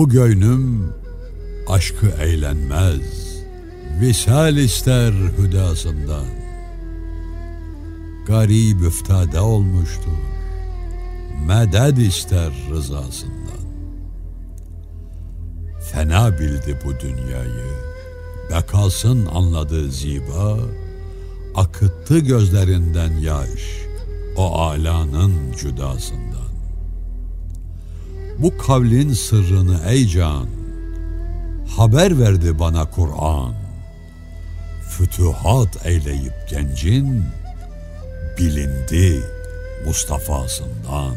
Bu göynüm aşkı eğlenmez, visal ister hüdasından. Garip üftade olmuştur, meded ister rızasından. Fena bildi bu dünyayı, bekasın anladığı ziba, akıttı gözlerinden yaş, o alanın cüdasından. Bu kavlin sırrını ey can, haber verdi bana Kur'an. Fütuhat eyleyip gencin, bilindi Mustafa'sından.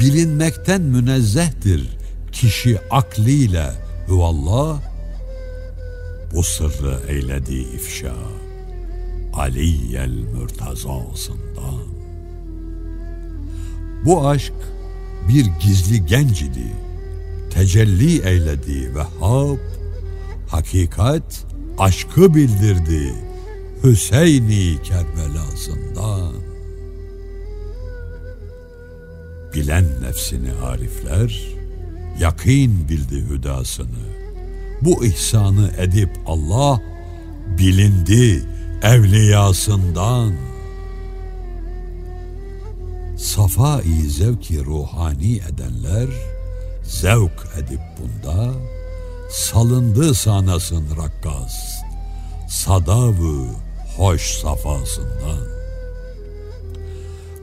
Bilinmekten münezzehtir kişi akliyle huvallah, bu sırrı eyledi ifşa Aliyel Mürtazasından. Bu aşk bir gizli genç idi. Tecelli eyledi Vehhab, hakikat aşkı bildirdi Hüseyin'i Kerbelasından. Bilen nefsini arifler, yakin bildi hüdasını. Bu ihsanı edip Allah bilindi evliyasından.'' Safa-i zevki ruhani edenler zevk edip bunda salındı sanasın rakkas sadavı hoş safasından.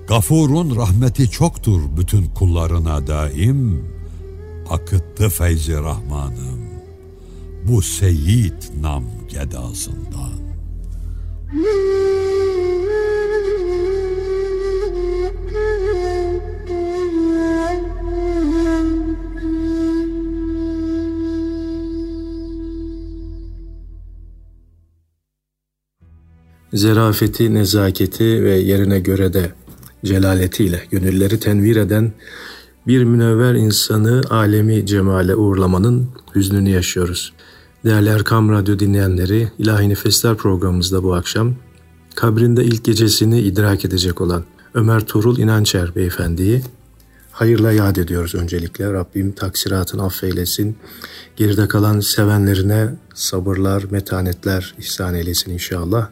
Gafurun rahmeti çoktur bütün kullarına daim akıttı feyzi rahmanım bu seyyid nam gedasından. Zerafeti, nezaketi ve yerine göre de celaletiyle gönülleri tenvir eden bir münevver insanı alemi cemale uğurlamanın hüznünü yaşıyoruz. Değerli Erkam Radyo dinleyenleri, İlahi Nefesler programımızda bu akşam kabrinde ilk gecesini idrak edecek olan Ömer Tuğrul İnançer beyefendiyi hayırla yad ediyoruz öncelikle. Rabbim taksiratını affeylesin. Geride kalan sevenlerine sabırlar, metanetler ihsan eylesin inşallah.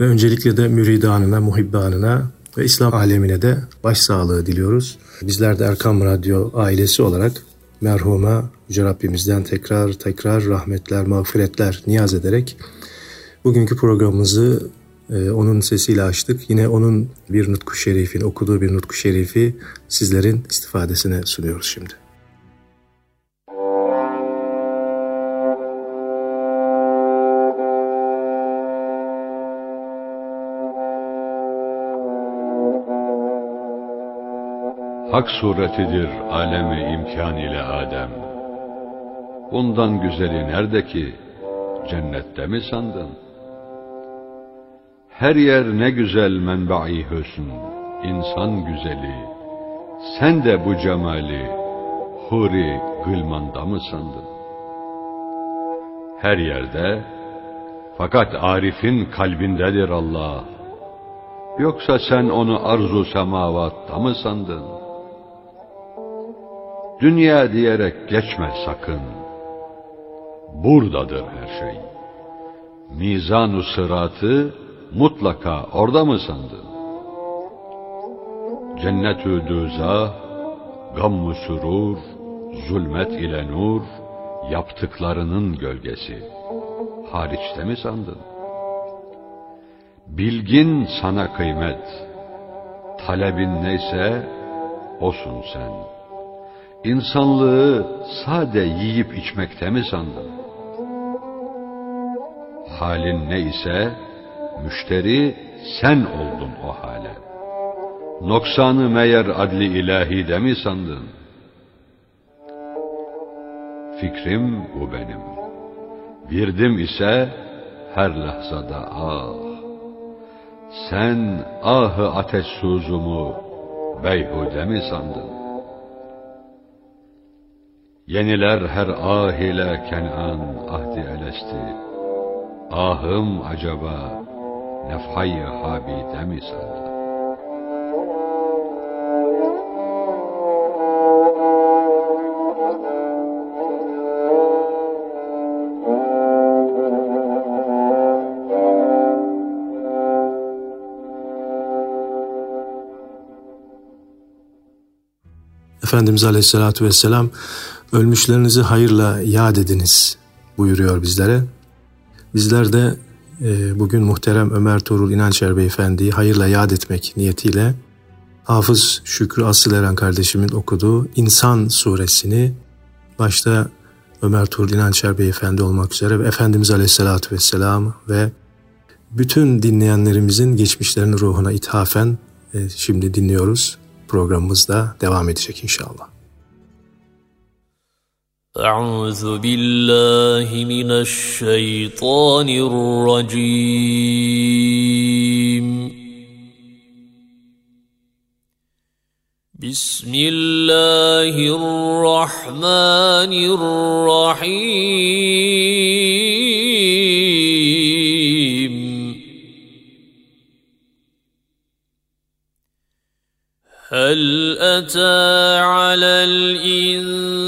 Ve öncelikle de müridanına, muhibbanına ve İslam alemine de başsağlığı diliyoruz. Bizler de Erkam Radyo ailesi olarak merhuma Yüce Rabbimizden tekrar tekrar rahmetler, mağfiretler niyaz ederek bugünkü programımızı e, onun sesiyle açtık. Yine onun bir nutku şerifin, okuduğu bir nutku şerifi sizlerin istifadesine sunuyoruz şimdi. Hak suretidir alemi imkan ile Adem. Bundan güzeli nerede ki? Cennette mi sandın? Her yer ne güzel menbai hüsn, insan güzeli. Sen de bu cemali huri gılmanda mı sandın? Her yerde fakat Arif'in kalbindedir Allah. Yoksa sen onu arzu semavatta mı sandın? Dünya diyerek geçme sakın. Buradadır her şey. Mizan-ı sıratı mutlaka orada mı sandın? Cennet-ü düzah, gam-ı zulmet ile nur, yaptıklarının gölgesi. Hariçte mi sandın? Bilgin sana kıymet, talebin neyse, olsun sen.'' İnsanlığı sade yiyip içmekte mi sandın? Halin ne ise müşteri sen oldun o hale. Noksanı meğer adli ilahi de mi sandın? Fikrim bu benim. Virdim ise her lahzada ah. Sen ahı ateş suzumu beyhude mi sandın? Yeniler her ah ile Kenan ahdi elesti. Ahım acaba nefhay-ı habide mi sandı? Efendimiz Aleyhisselatü Vesselam ölmüşlerinizi hayırla yad ediniz buyuruyor bizlere. Bizler de e, bugün muhterem Ömer Tuğrul İnançer Beyefendi'yi hayırla yad etmek niyetiyle Hafız Şükrü Asıl Eren kardeşimin okuduğu İnsan suresini başta Ömer Tuğrul İnançer Beyefendi olmak üzere ve Efendimiz Aleyhisselatü Vesselam ve bütün dinleyenlerimizin geçmişlerinin ruhuna ithafen e, şimdi dinliyoruz. Programımız da devam edecek inşallah. أعوذ بالله من الشيطان الرجيم. بسم الله الرحمن الرحيم. هل أتى على الإنسان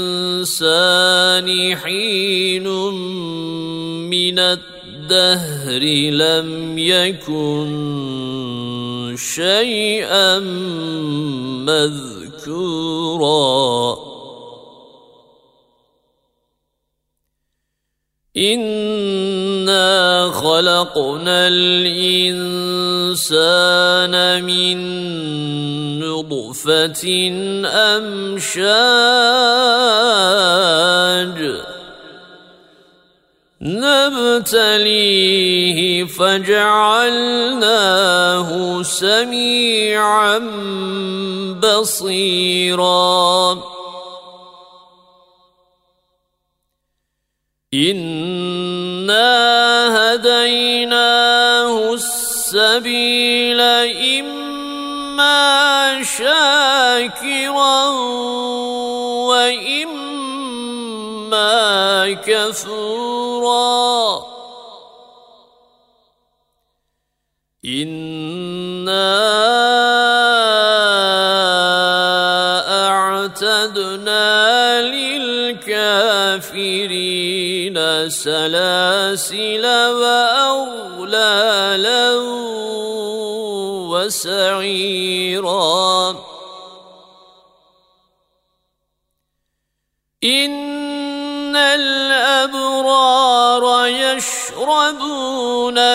حين من الدهر لم يكن شيئا مذكورا. إنا خلقنا الإنسان من نطفة أمشاج نبتليه فجعلناه سميعا بصيرا إنا هديناه السبيل إما شاكرا وإما كفورا إنا أعتدنا للكافرين سلاسل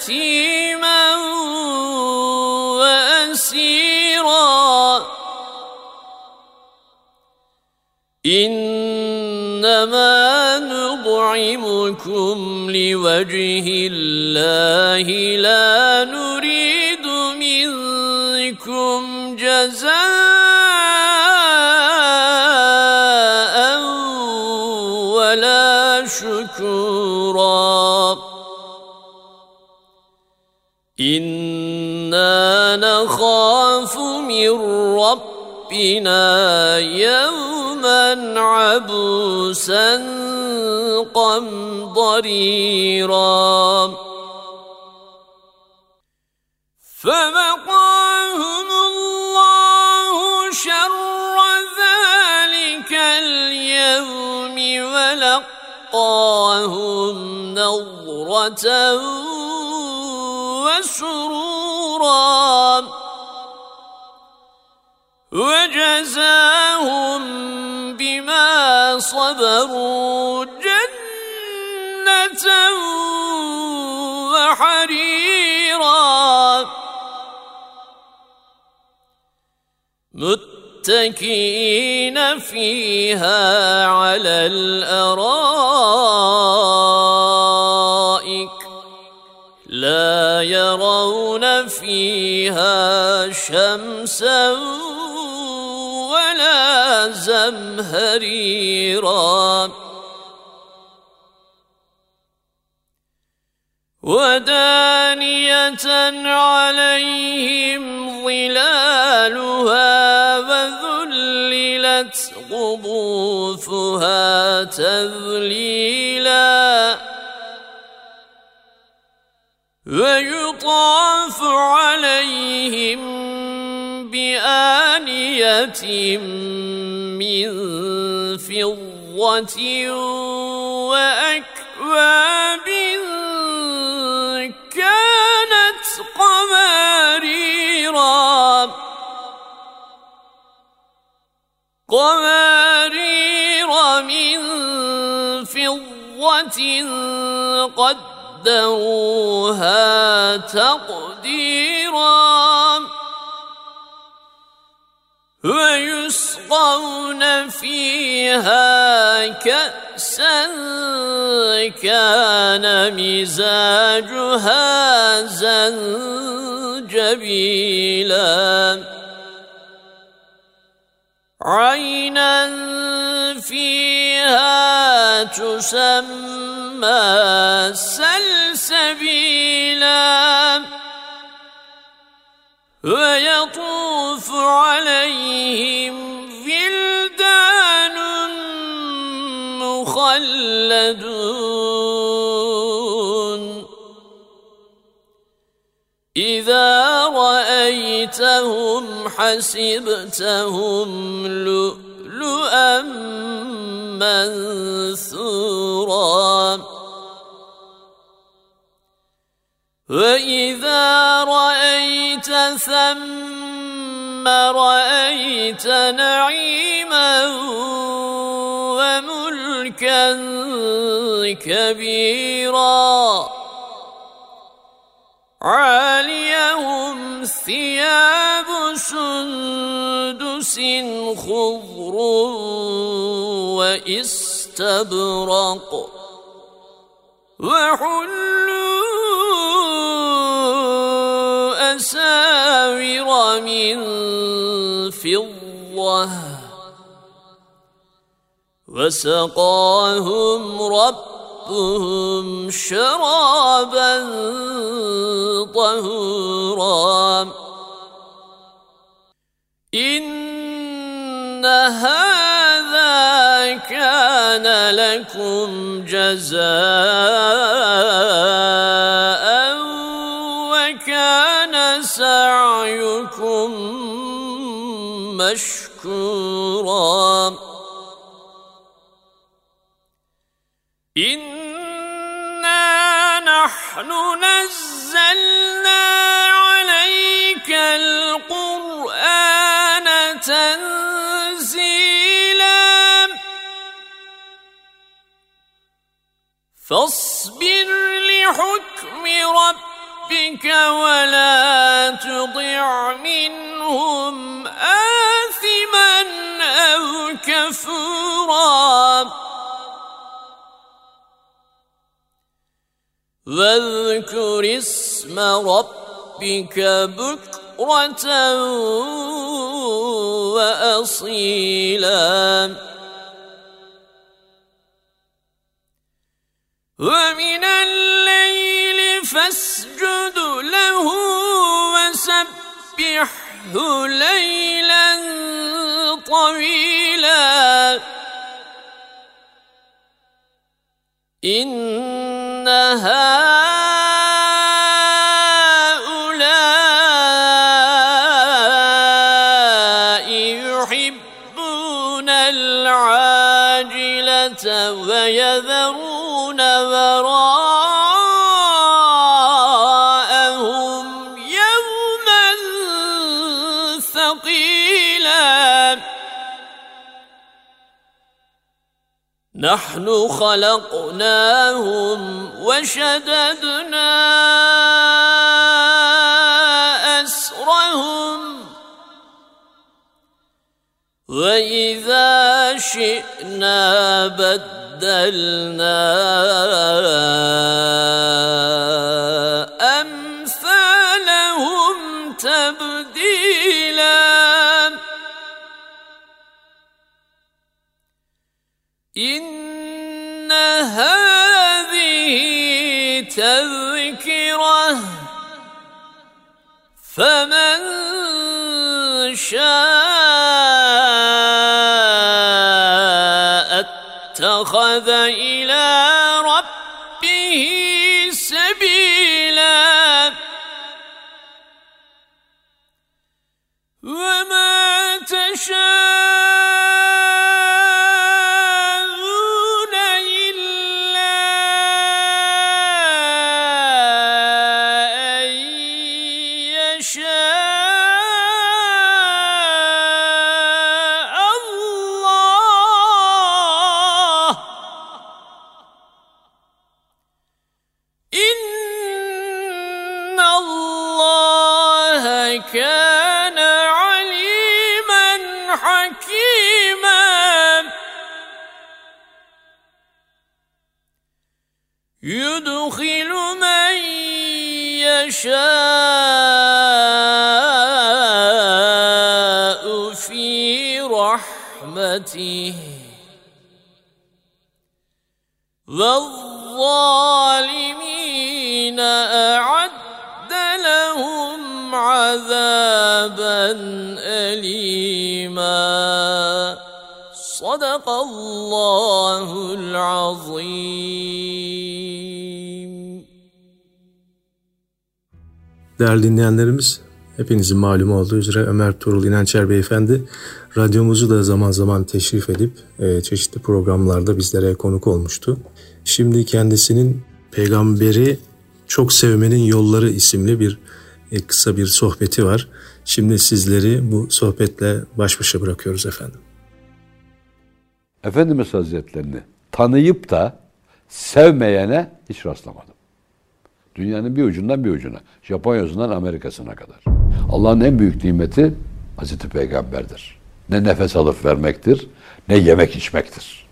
ويتيما وأسيرا. إنما نطعمكم لوجه الله لا نريد ربنا يوما عبوسا قمضريرا. فوقاهم الله شر ذلك اليوم ولقاهم نضرة وسرورا. وجزاهم بما صبروا جنة وحريرا. متكئين فيها على الأرائك. لا يرون فيها شمسا ولا زمهريرا. ودانية عليهم ظلالها وذللت قطوفها تذليلا. ويطاف عليهم بآنية من فضة وأكواب كانت قماريرا. قمارير من فضة قدروها تقديرا ويسقون فيها كأسا كان مزاجها زنجبيلا عينا فيها تسمى سلسبيلا ويطوف عليهم ولدان مخلدون رأيتهم حسبتهم لؤلؤا منثورا. وإذا رأيت ثم رأيت نعيما وملكا كبيرا عاليهم ثياب سندس خضر واستبرق وحلوا أساور من فضة وسقاهم ربهم شرابا طهورا. إن هذا كان لكم جزاء وكان سعيكم مشكورا. إنا نحن نزلنا عليك القرآن تنزيلا. فاصبر لحكم ربك ولا تطع منهم آثما أو كفورا. واذكر اسم ربك بكرة وأصيلا. ومن الليل فاسجد له وسبحه ليلا طويلا. إن هؤلاء يحبون العاجلة ويذرون نحن خلقناهم وشددنا أسرهم. وإذا شئنا بدلنا شاء اتخذ في رحمته والظالمين أعد لهم عذابا أليما. صدق الله العظيم. Değerli dinleyenlerimiz, hepinizin malumu olduğu üzere Ömer Tuğrul İnançer Beyefendi radyomuzu da zaman zaman teşrif edip e, çeşitli programlarda bizlere konuk olmuştu. Şimdi kendisinin Peygamberi Çok Sevmenin Yolları isimli bir e, kısa bir sohbeti var. Şimdi sizleri bu sohbetle baş başa bırakıyoruz efendim. Efendimiz Hazretlerini tanıyıp da sevmeyene hiç rastlamadım. Dünyanın bir ucundan bir ucuna, Japonya'sından Amerika'sına kadar. Allah'ın en büyük nimeti Hazreti Peygamber'dir. Ne nefes alıp vermektir, ne yemek içmektir.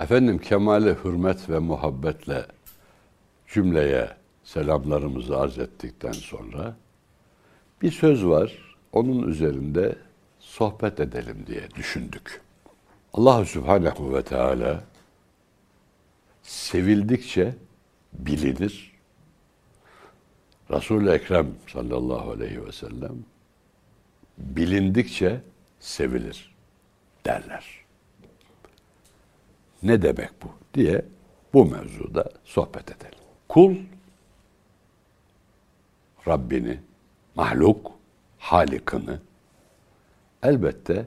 Efendim kemale hürmet ve muhabbetle cümleye selamlarımızı arz ettikten sonra bir söz var. Onun üzerinde sohbet edelim diye düşündük. Allah Subhanahu ve Teala sevildikçe bilinir. Resul-i Ekrem sallallahu aleyhi ve sellem bilindikçe sevilir derler. Ne demek bu diye bu mevzuda sohbet edelim. Kul Rabbini, mahluk, halikini elbette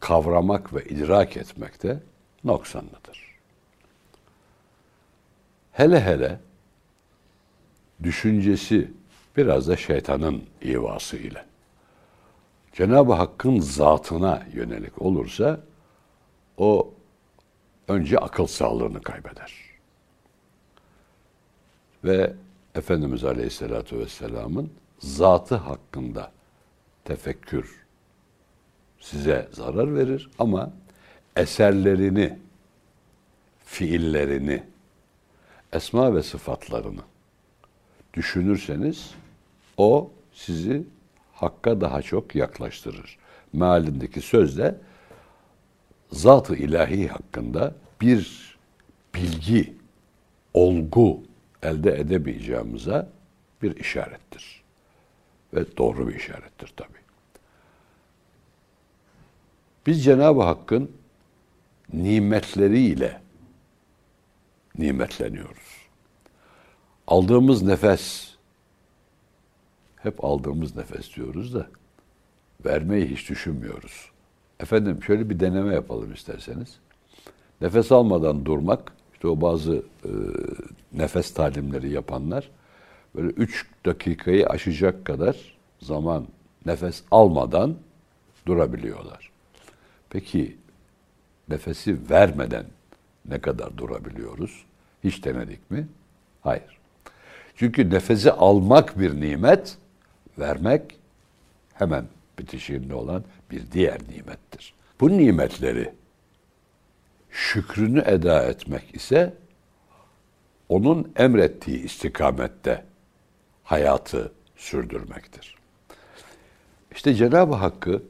kavramak ve idrak etmekte noksanlıdır. Hele hele düşüncesi biraz da şeytanın ivası ile Cenab-ı Hakk'ın zatına yönelik olursa o önce akıl sağlığını kaybeder. Ve Efendimiz Aleyhisselatü Vesselam'ın zatı hakkında tefekkür size zarar verir ama eserlerini, fiillerini, esma ve sıfatlarını düşünürseniz o sizi hakka daha çok yaklaştırır. Mealindeki sözde zat-ı ilahi hakkında bir bilgi, olgu elde edemeyeceğimize bir işarettir. Ve doğru bir işarettir tabi. Biz Cenab-ı Hakk'ın nimetleriyle nimetleniyoruz. Aldığımız nefes, hep aldığımız nefes diyoruz da vermeyi hiç düşünmüyoruz. Efendim şöyle bir deneme yapalım isterseniz. Nefes almadan durmak, işte o bazı e, nefes talimleri yapanlar böyle üç dakikayı aşacak kadar zaman nefes almadan durabiliyorlar. Peki nefesi vermeden Ne kadar durabiliyoruz? Hiç denedik mi? Hayır. Çünkü nefesi almak bir nimet, vermek hemen bitişiğinde olan bir diğer nimettir. Bu nimetleri şükrünü eda etmek ise onun emrettiği istikamette hayatı sürdürmektir. İşte Cenab-ı Hakk'ı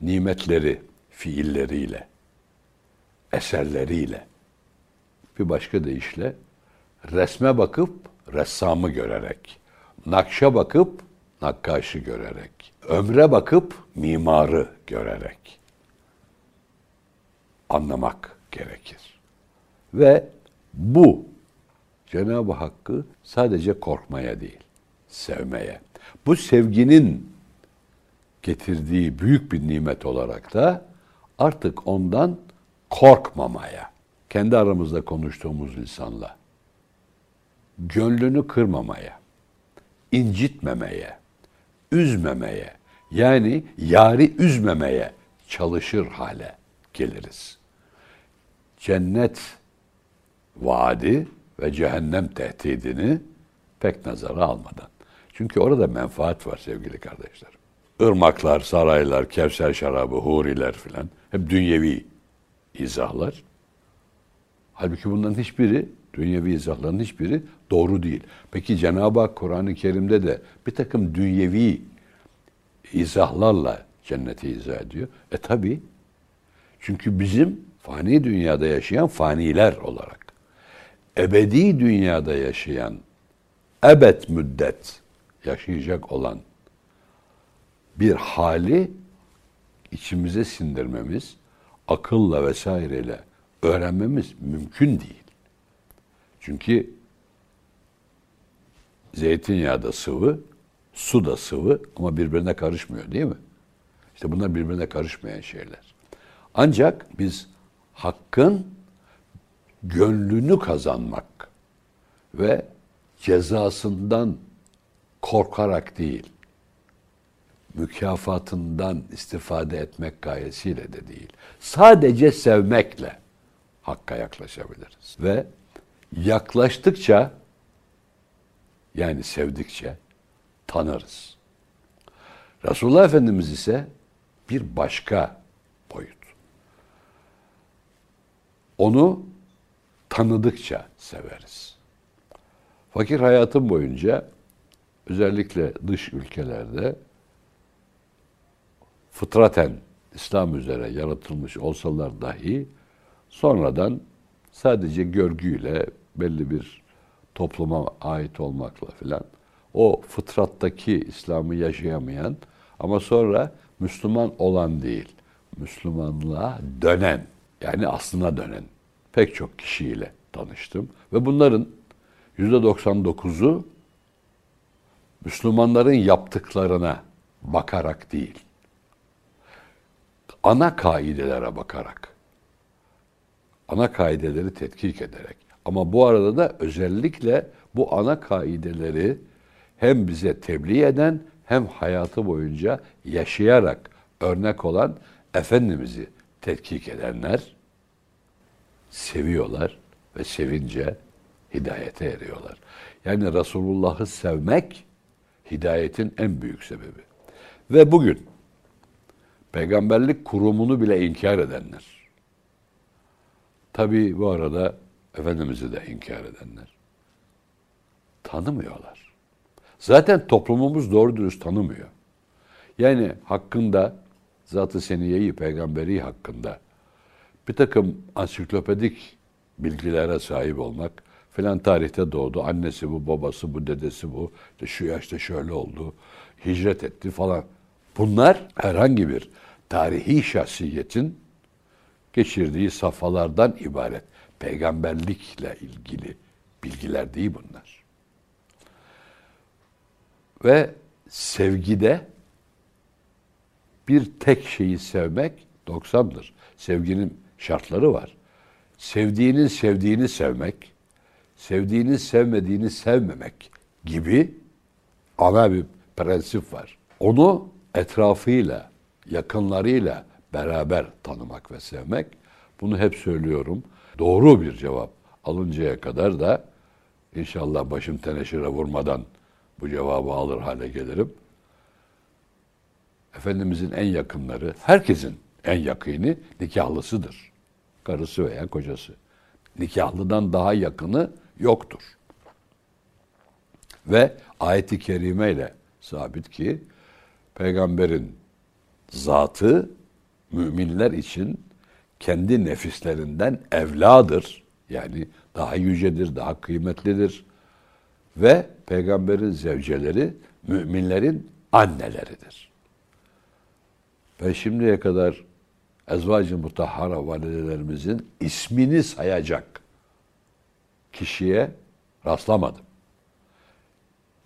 nimetleri, fiilleriyle, eserleriyle, bir başka deyişle resme bakıp ressamı görerek, nakşa bakıp nakkaşı görerek, ömre bakıp mimarı görerek anlamak gerekir. Ve bu Cenab-ı Hakk'ı sadece korkmaya değil, sevmeye. Bu sevginin getirdiği büyük bir nimet olarak da artık ondan korkmamaya, kendi aramızda konuştuğumuz insanla, gönlünü kırmamaya, incitmemeye, üzmemeye, yani yari üzmemeye çalışır hale geliriz. Cennet vaadi ve cehennem tehdidini pek nazara almadan. Çünkü orada menfaat var sevgili kardeşler. Irmaklar, saraylar, kevser şarabı, huriler filan hep dünyevi izahlar. Halbuki bunların hiçbiri, dünyevi izahların hiçbiri doğru değil. Peki Cenab-ı Hak Kur'an-ı Kerim'de de bir takım dünyevi izahlarla cenneti izah ediyor. E tabi. Çünkü bizim fani dünyada yaşayan faniler olarak, ebedi dünyada yaşayan, ebed müddet yaşayacak olan bir hali içimize sindirmemiz, akılla vesaireyle öğrenmemiz mümkün değil. Çünkü zeytinyağı da sıvı, su da sıvı ama birbirine karışmıyor değil mi? İşte bunlar birbirine karışmayan şeyler. Ancak biz hakkın gönlünü kazanmak ve cezasından korkarak değil, mükafatından istifade etmek gayesiyle de değil. Sadece sevmekle Hakk'a yaklaşabiliriz. Ve yaklaştıkça yani sevdikçe tanırız. Resulullah Efendimiz ise bir başka boyut. Onu tanıdıkça severiz. Fakir hayatım boyunca özellikle dış ülkelerde fıtraten İslam üzere yaratılmış olsalar dahi sonradan sadece görgüyle belli bir topluma ait olmakla filan o fıtrattaki İslam'ı yaşayamayan ama sonra Müslüman olan değil, Müslümanlığa dönen yani aslına dönen pek çok kişiyle tanıştım. Ve bunların yüzde 99'u Müslümanların yaptıklarına bakarak değil, ana kaidelere bakarak, ana kaideleri tetkik ederek. Ama bu arada da özellikle bu ana kaideleri hem bize tebliğ eden hem hayatı boyunca yaşayarak örnek olan Efendimiz'i tetkik edenler seviyorlar ve sevince hidayete eriyorlar. Yani Resulullah'ı sevmek hidayetin en büyük sebebi. Ve bugün peygamberlik kurumunu bile inkar edenler. Tabi bu arada Efendimiz'i de inkar edenler. Tanımıyorlar. Zaten toplumumuz doğru dürüst tanımıyor. Yani hakkında, Zat-ı Seniye'yi, peygamberi hakkında bir takım ansiklopedik bilgilere sahip olmak, filan tarihte doğdu, annesi bu, babası bu, dedesi bu, işte şu yaşta şöyle oldu, hicret etti falan. Bunlar herhangi bir tarihi şahsiyetin geçirdiği safhalardan ibaret. Peygamberlikle ilgili bilgiler değil bunlar. Ve sevgide bir tek şeyi sevmek 90'dır. Sevginin şartları var. Sevdiğinin sevdiğini sevmek, sevdiğini sevmediğini sevmemek gibi ana bir prensip var. Onu etrafıyla, yakınlarıyla beraber tanımak ve sevmek. Bunu hep söylüyorum. doğru bir cevap alıncaya kadar da inşallah başım teneşire vurmadan bu cevabı alır hale gelirim. Efendimizin en yakınları, herkesin en yakını nikahlısıdır. Karısı veya kocası. Nikahlıdan daha yakını yoktur. Ve ayeti kerime ile sabit ki peygamberin zatı müminler için kendi nefislerinden evladır. Yani daha yücedir, daha kıymetlidir. Ve peygamberin zevceleri müminlerin anneleridir. Ben şimdiye kadar ezvacı mutahhara validelerimizin ismini sayacak kişiye rastlamadım.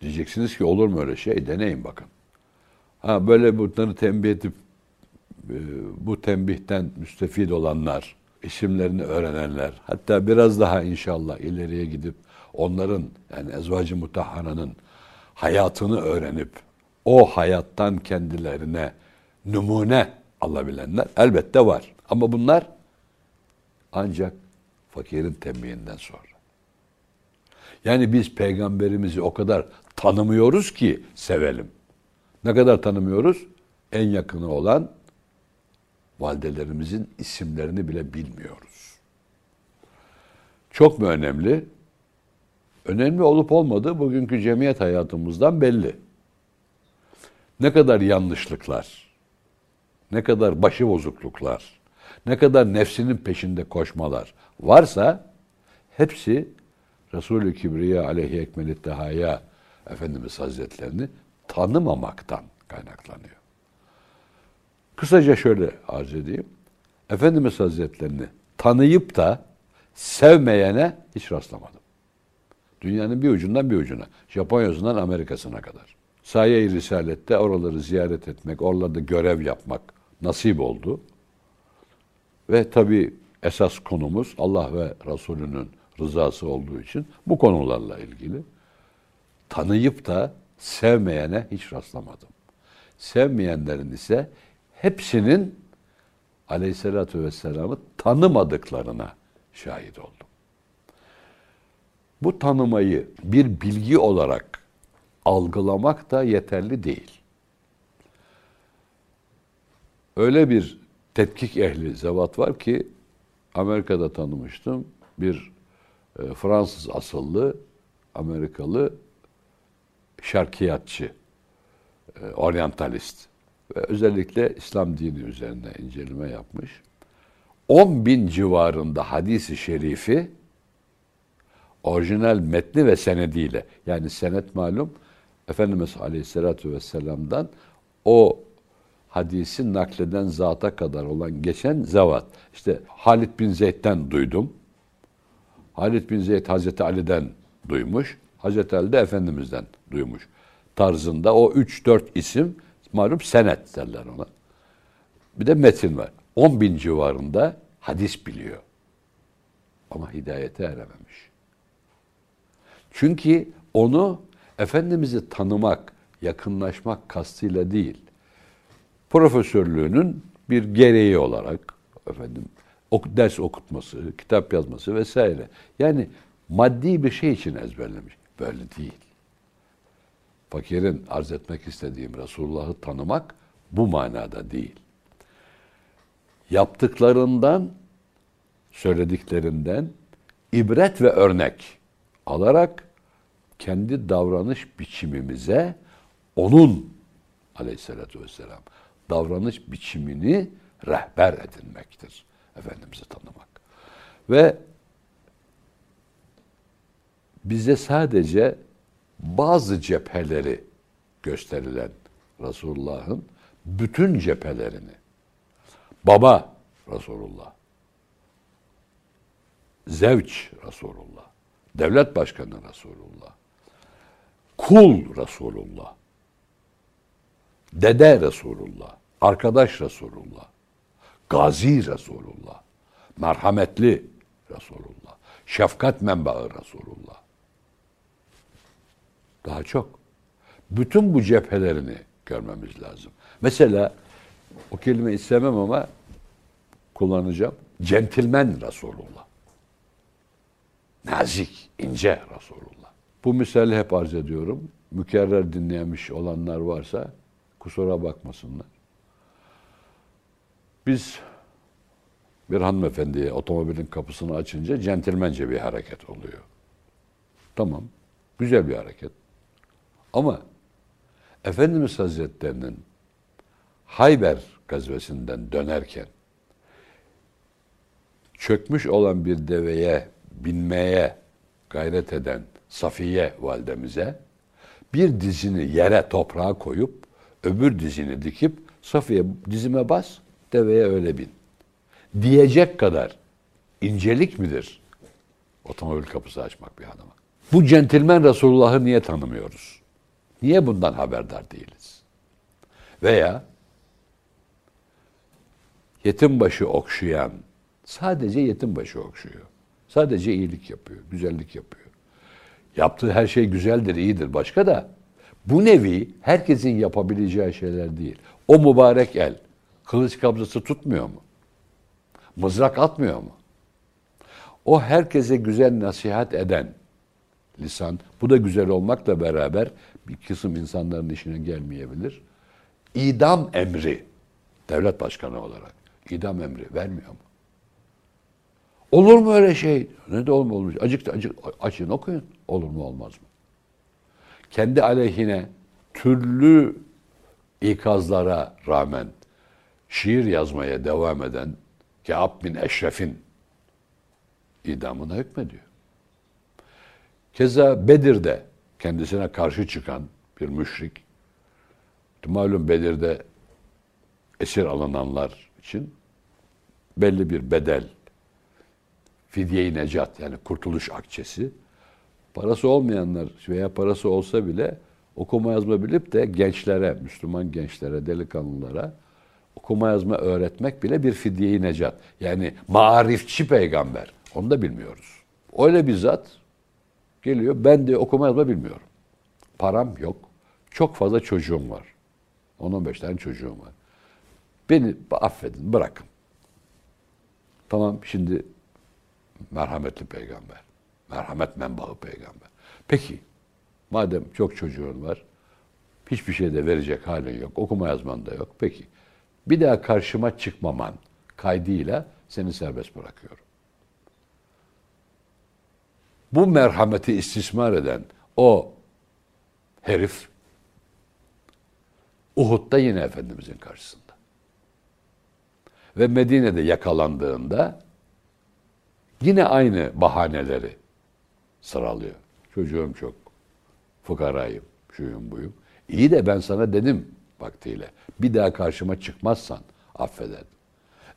Diyeceksiniz ki olur mu öyle şey? Deneyin bakın. Ha böyle bunları tembih edip e, bu tembihten müstefid olanlar, isimlerini öğrenenler, hatta biraz daha inşallah ileriye gidip onların yani ezvacı mutahharanın hayatını öğrenip o hayattan kendilerine numune alabilenler elbette var. Ama bunlar ancak fakirin tembihinden sonra. Yani biz peygamberimizi o kadar tanımıyoruz ki sevelim. Ne kadar tanımıyoruz? En yakını olan validelerimizin isimlerini bile bilmiyoruz. Çok mu önemli? Önemli olup olmadığı bugünkü cemiyet hayatımızdan belli. Ne kadar yanlışlıklar, ne kadar başı bozukluklar, ne kadar nefsinin peşinde koşmalar varsa hepsi Resulü Kibriya aleyhi ekmelit dehaya Efendimiz Hazretlerini tanımamaktan kaynaklanıyor. Kısaca şöyle arz edeyim. Efendimiz Hazretlerini tanıyıp da sevmeyene hiç rastlamadım. Dünyanın bir ucundan bir ucuna. Japonya'sından Amerika'sına kadar. Saye-i Risalet'te oraları ziyaret etmek, oralarda görev yapmak nasip oldu. Ve tabi esas konumuz Allah ve Resulünün rızası olduğu için bu konularla ilgili tanıyıp da sevmeyene hiç rastlamadım. Sevmeyenlerin ise hepsinin aleyhissalatü vesselam'ı tanımadıklarına şahit oldum. Bu tanımayı bir bilgi olarak algılamak da yeterli değil. Öyle bir tetkik ehli zevat var ki Amerika'da tanımıştım. Bir e, Fransız asıllı Amerikalı şarkiyatçı, e, oryantalist ve özellikle İslam dini üzerine inceleme yapmış. 10 bin civarında hadisi şerifi orijinal metni ve senediyle yani senet malum Efendimiz Aleyhisselatü Vesselam'dan o hadisi nakleden zata kadar olan geçen zevat. İşte Halid bin Zeyd'den duydum. Halid bin Zeyd Hazreti Ali'den duymuş. Hazreti Ali de Efendimiz'den duymuş. Tarzında o 3-4 isim malum senet derler ona. Bir de metin var. 10 bin civarında hadis biliyor. Ama hidayete erememiş. Çünkü onu Efendimiz'i tanımak, yakınlaşmak kastıyla değil, profesörlüğünün bir gereği olarak efendim ok, ders okutması, kitap yazması vesaire. Yani maddi bir şey için ezberlemiş. Böyle değil. Fakirin arz etmek istediğim Resulullah'ı tanımak bu manada değil. Yaptıklarından, söylediklerinden ibret ve örnek alarak kendi davranış biçimimize onun aleyhissalatü vesselam davranış biçimini rehber edinmektir. Efendimiz'i tanımak. Ve bize sadece bazı cepheleri gösterilen Resulullah'ın bütün cephelerini baba Resulullah, zevç Resulullah, devlet başkanı Resulullah, kul Resulullah, dede Resulullah, arkadaş Resulullah, gazi Resulullah, merhametli Resulullah, şefkat menbaı Resulullah. Daha çok. Bütün bu cephelerini görmemiz lazım. Mesela o kelime istemem ama kullanacağım. Centilmen Resulullah. Nazik, ince Resulullah. Bu misali hep arz ediyorum. Mükerrer dinlemiş olanlar varsa kusura bakmasınlar. Biz bir hanımefendiye otomobilin kapısını açınca centilmence bir hareket oluyor. Tamam, güzel bir hareket. Ama Efendimiz Hazretlerinin Hayber gazvesinden dönerken çökmüş olan bir deveye binmeye gayret eden Safiye validemize bir dizini yere toprağa koyup öbür dizini dikip Safiye dizime bas deveye öyle bin. Diyecek kadar incelik midir otomobil kapısı açmak bir hanıma? Bu centilmen Resulullah'ı niye tanımıyoruz? Niye bundan haberdar değiliz? Veya yetim başı okşayan, sadece yetim başı okşuyor. Sadece iyilik yapıyor, güzellik yapıyor. Yaptığı her şey güzeldir, iyidir. Başka da bu nevi herkesin yapabileceği şeyler değil. O mübarek el kılıç kabzası tutmuyor mu? Mızrak atmıyor mu? O herkese güzel nasihat eden lisan, bu da güzel olmakla beraber bir kısım insanların işine gelmeyebilir. İdam emri, devlet başkanı olarak idam emri vermiyor mu? Olur mu öyle şey? Ne de olmuş? Acık acık açın okuyun. Olur mu olmaz mı? Kendi aleyhine türlü ikazlara rağmen şiir yazmaya devam eden Kâb bin Eşref'in idamına hükmediyor. Keza Bedir'de kendisine karşı çıkan bir müşrik, malum Bedir'de esir alınanlar için belli bir bedel, fidye-i necat yani kurtuluş akçesi, parası olmayanlar veya parası olsa bile okuma yazma bilip de gençlere, Müslüman gençlere, delikanlılara okuma yazma öğretmek bile bir fidye-i necat. Yani marifçi peygamber. Onu da bilmiyoruz. Öyle bir zat geliyor. Ben de okuma yazma bilmiyorum. Param yok. Çok fazla çocuğum var. 10-15 tane çocuğum var. Beni affedin, bırakın. Tamam şimdi merhametli peygamber. Merhamet menbaı peygamber. Peki madem çok çocuğun var, hiçbir şey de verecek halin yok, okuma yazman da yok. Peki bir daha karşıma çıkmaman kaydıyla seni serbest bırakıyorum. Bu merhameti istismar eden o herif Uhud'da yine Efendimizin karşısında. Ve Medine'de yakalandığında yine aynı bahaneleri sıralıyor. Çocuğum çok, fukarayım, şuyum buyum. İyi de ben sana dedim vaktiyle. Bir daha karşıma çıkmazsan affeder.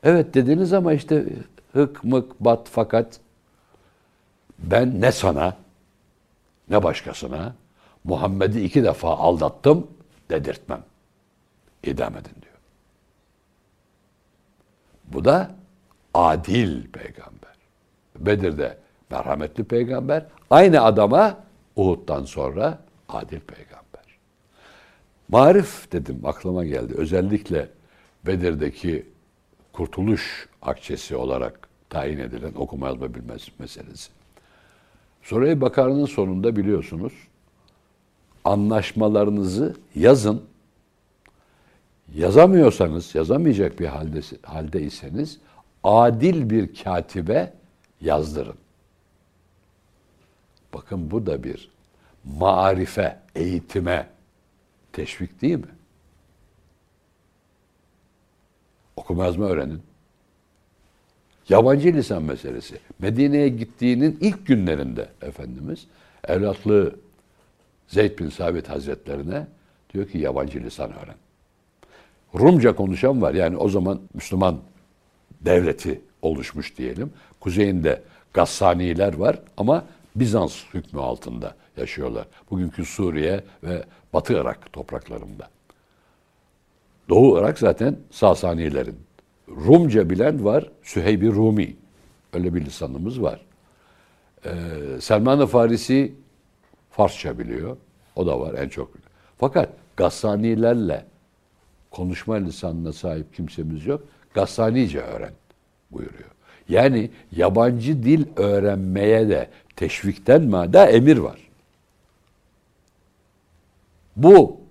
Evet dediniz ama işte hık mık bat fakat ben ne sana ne başkasına Muhammed'i iki defa aldattım dedirtmem. İdam edin diyor. Bu da adil peygamber. Bedir'de merhametli peygamber. Aynı adama Uhud'dan sonra adil peygamber. Marif dedim aklıma geldi. Özellikle Bedir'deki kurtuluş akçesi olarak tayin edilen okuma yazma bilmez meselesi. Sureye Bakara'nın sonunda biliyorsunuz anlaşmalarınızı yazın. Yazamıyorsanız, yazamayacak bir halde, haldeyseniz adil bir katibe yazdırın. Bakın bu da bir marife, eğitime teşvik değil mi? Okuma yazma öğrenin. Yabancı lisan meselesi. Medine'ye gittiğinin ilk günlerinde Efendimiz evlatlı Zeyd bin Sabit Hazretlerine diyor ki yabancı lisan öğren. Rumca konuşan var. Yani o zaman Müslüman devleti oluşmuş diyelim. Kuzeyinde Gassaniler var ama Bizans hükmü altında yaşıyorlar. Bugünkü Suriye ve Batı Irak topraklarında. Doğu Irak zaten Sasanilerin. Rumca bilen var, Süheyb-i Rumi. Öyle bir lisanımız var. Ee, Selman-ı Farisi Farsça biliyor. O da var en çok. Fakat Gassanilerle konuşma lisanına sahip kimsemiz yok. Gassanice öğren buyuruyor. Yani yabancı dil öğrenmeye de teşvikten mada emir var. Bu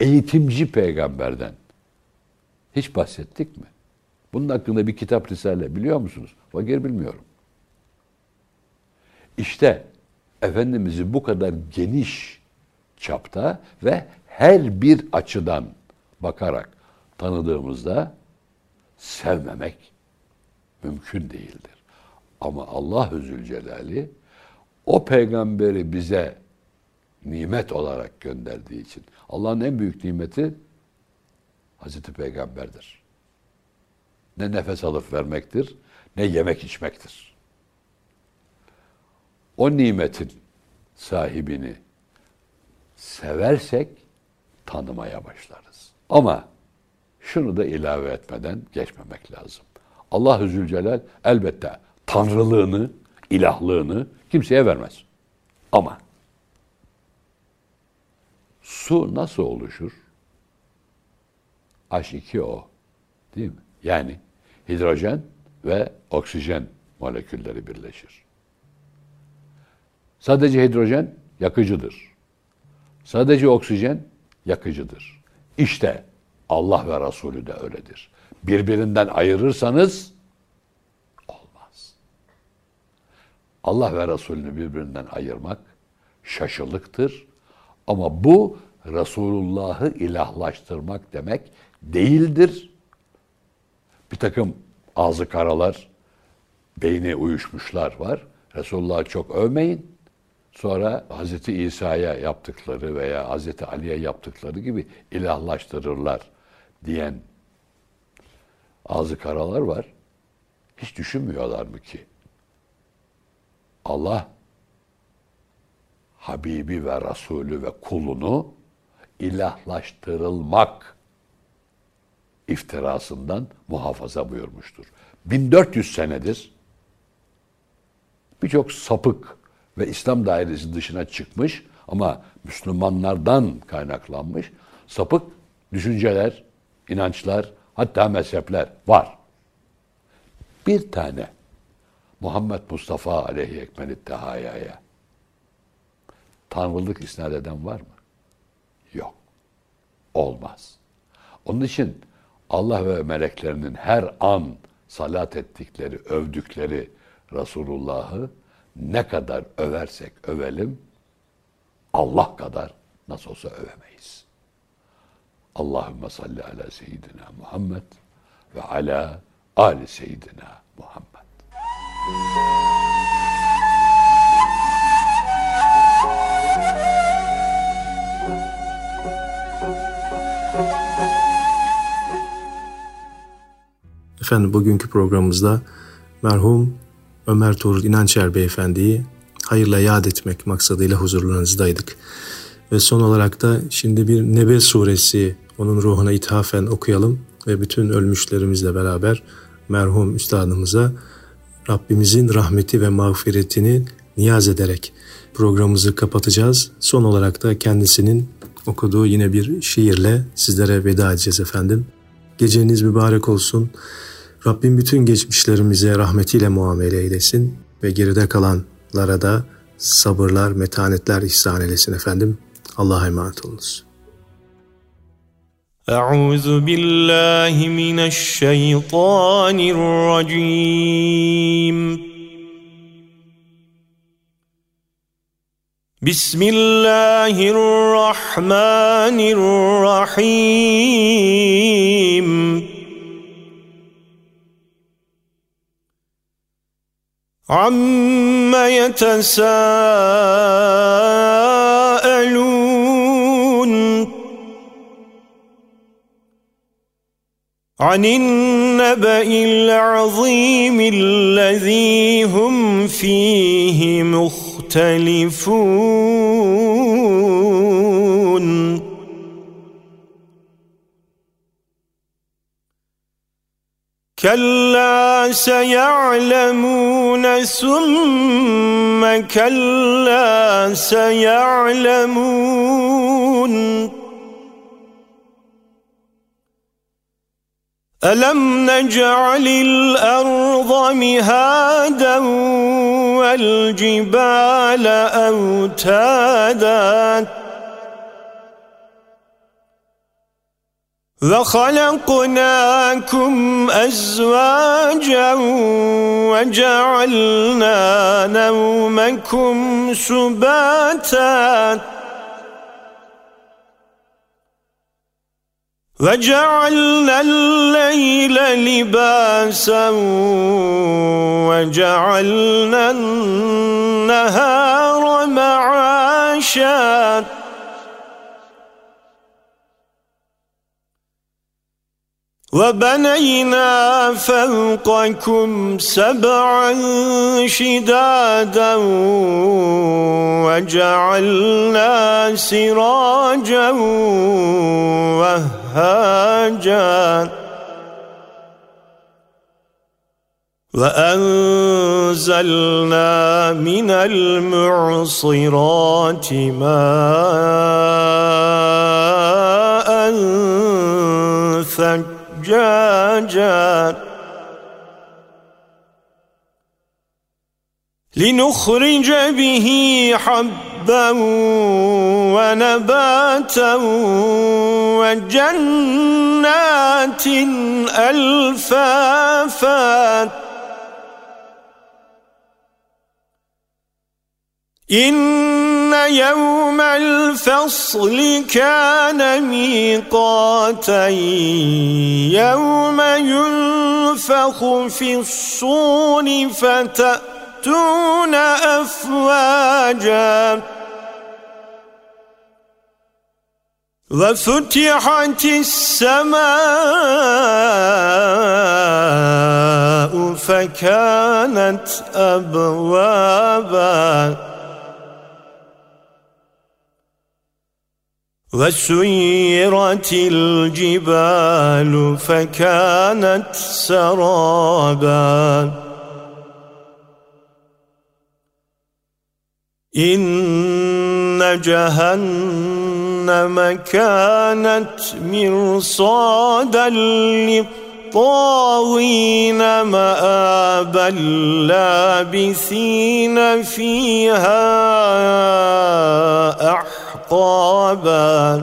eğitimci peygamberden hiç bahsettik mi? Bunun hakkında bir kitap risale biliyor musunuz? Fakir bilmiyorum. İşte Efendimiz'i bu kadar geniş çapta ve her bir açıdan bakarak tanıdığımızda sevmemek mümkün değildir. Ama Allah Zülcelal'i o peygamberi bize nimet olarak gönderdiği için Allah'ın en büyük nimeti Hazreti Peygamber'dir. Ne nefes alıp vermektir, ne yemek içmektir. O nimetin sahibini seversek tanımaya başlarız. Ama şunu da ilave etmeden geçmemek lazım. Allah-u Zülcelal elbette tanrılığını, ilahlığını kimseye vermez. Ama su nasıl oluşur? H2O değil mi? Yani hidrojen ve oksijen molekülleri birleşir. Sadece hidrojen yakıcıdır. Sadece oksijen yakıcıdır. İşte Allah ve Resulü de öyledir. Birbirinden ayırırsanız olmaz. Allah ve Resulünü birbirinden ayırmak şaşılıktır. Ama bu Resulullah'ı ilahlaştırmak demek değildir. Bir takım ağzı karalar, beyni uyuşmuşlar var. Resulullah'ı çok övmeyin. Sonra Hazreti İsa'ya yaptıkları veya Hazreti Ali'ye yaptıkları gibi ilahlaştırırlar diyen ağzı karalar var. Hiç düşünmüyorlar mı ki? Allah Habibi ve Resulü ve kulunu ilahlaştırılmak iftirasından muhafaza buyurmuştur. 1400 senedir birçok sapık ve İslam dairesi dışına çıkmış ama Müslümanlardan kaynaklanmış sapık düşünceler, inançlar, hatta mezhepler var. Bir tane Muhammed Mustafa aleyhi ekmel tehayaya tanrılık isnat eden var mı? Olmaz. Onun için Allah ve meleklerinin her an salat ettikleri, övdükleri Resulullah'ı ne kadar översek övelim Allah kadar nasıl olsa övemeyiz. Allahümme salli ala seyyidina Muhammed ve ala ali seyyidina Muhammed. Efendim bugünkü programımızda merhum Ömer Tuğrul İnançer Beyefendi'yi hayırla yad etmek maksadıyla huzurlarınızdaydık. Ve son olarak da şimdi bir Nebe suresi onun ruhuna ithafen okuyalım ve bütün ölmüşlerimizle beraber merhum üstadımıza Rabbimizin rahmeti ve mağfiretini niyaz ederek programımızı kapatacağız. Son olarak da kendisinin okuduğu yine bir şiirle sizlere veda edeceğiz efendim. Geceniz mübarek olsun. Rabbim bütün geçmişlerimize rahmetiyle muamele eylesin ve geride kalanlara da sabırlar, metanetler ihsan eylesin efendim. Allah'a emanet olunuz. أعوذ بالله من الشيطان الرجيم بسم الله الرحمن الرحيم عم يتساءلون عن النبأ العظيم الذي هم فيه مختلفون كلا سيعلمون ثم كلا سيعلمون ألم نجعل الأرض مهادا والجبال أوتادا وخلقناكم أزواجا وجعلنا نومكم سباتا وجعلنا الليل لباسا وجعلنا النهار معاشا وبنينا فوقكم سبعا شدادا وجعلنا سراجا وهاجا وأنزلنا من المعصرات ماء لنخرج به حبا ونباتا وجنات ألفافا. إن يوم الفصل كان ميقاتا يوم ينفخ في الصور فتأتون أفواجا. وفتحت السماء فكانت أبوابا. وسيرت الجبال فكانت سرابا. إن جهنم كانت مرصادا للطاغين مآبا لابثين فيها أحقابا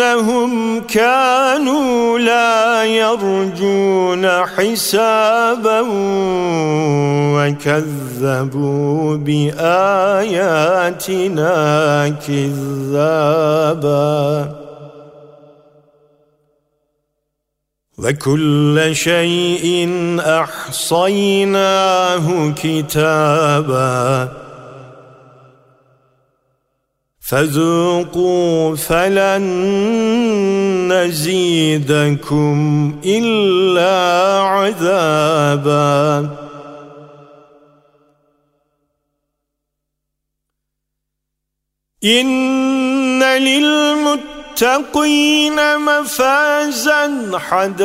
إنهم كانوا لا يرجون حسابا وكذبوا بآياتنا كذابا. وكل شيء أحصيناه كتابا. فذوقوا فلن نزيدكم إلا عذابا. إن للمتقين مفازا حدائق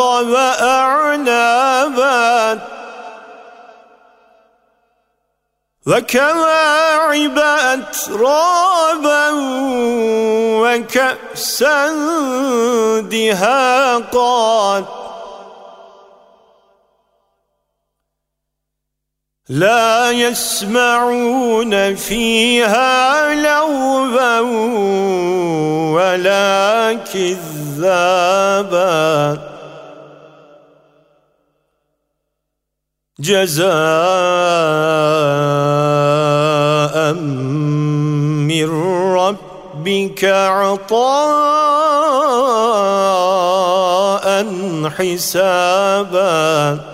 وأعنابا. وكواعب أترابا وكأسا دهاقا. لا يسمعون فيها لغوا ولا كذابا. جزاء من ربك عطاء حسابا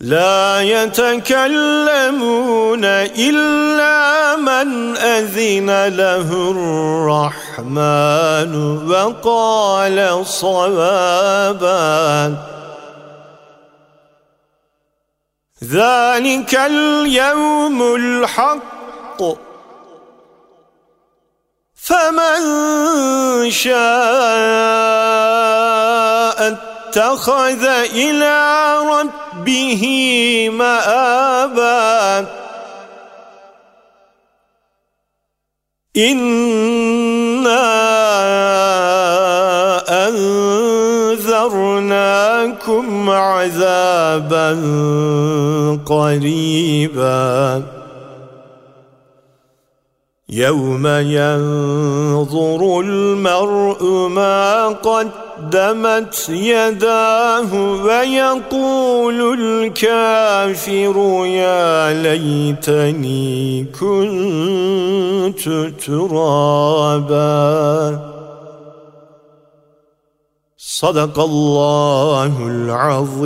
لا يتكلمون إلا من أذن له الرحمن وقال صوابا. ذلك اليوم الحق. فمن شاء اتخذ إلى ربه مآبا. إنا أنذرناكم عذابا قريبا. يوم ينظر المرء ما قدمت يداه ويقول الكافر يا ليتني كنت ترابا. صدق الله العظيم.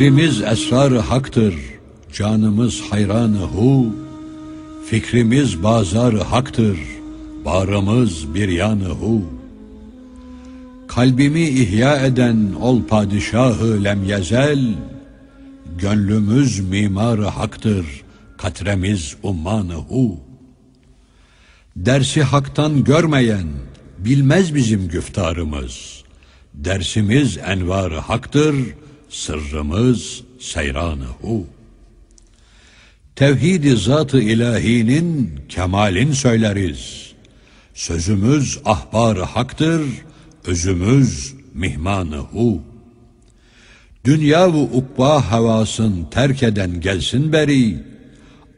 Zikrimiz esrar haktır, canımız hayranı hu. Fikrimiz bazar haktır, bağrımız bir yanı hu. Kalbimi ihya eden ol padişahı lemyezel, Gönlümüz mimarı haktır, katremiz ummanı hu. Dersi haktan görmeyen, bilmez bizim güftarımız. Dersimiz envarı haktır, sırrımız seyranı hu. Tevhid-i zat-ı ilahinin kemalin söyleriz. Sözümüz ahbar haktır, özümüz mihmanı hu. Dünya ve ukba havasın terk eden gelsin beri,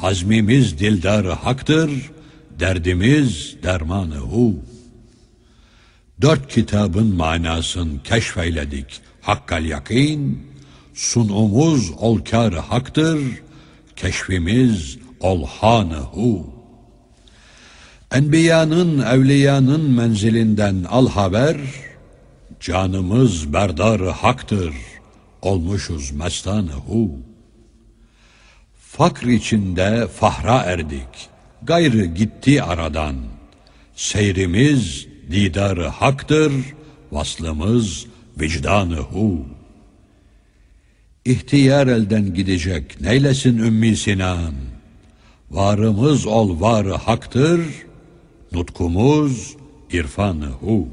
azmimiz dildarı haktır, derdimiz dermanı hu. Dört kitabın manasın keşfeyledik, hakkal yakin, sunumuz olkar haktır, keşfimiz olhanı hu. Enbiyanın, evliyanın menzilinden al haber, canımız berdarı haktır, olmuşuz mestanı hu. Fakr içinde fahra erdik, gayrı gitti aradan, seyrimiz didarı haktır, vaslımız vicdanı hu. İhtiyar elden gidecek neylesin Ümmi Sinan? Varımız ol varı haktır, nutkumuz irfanı hu.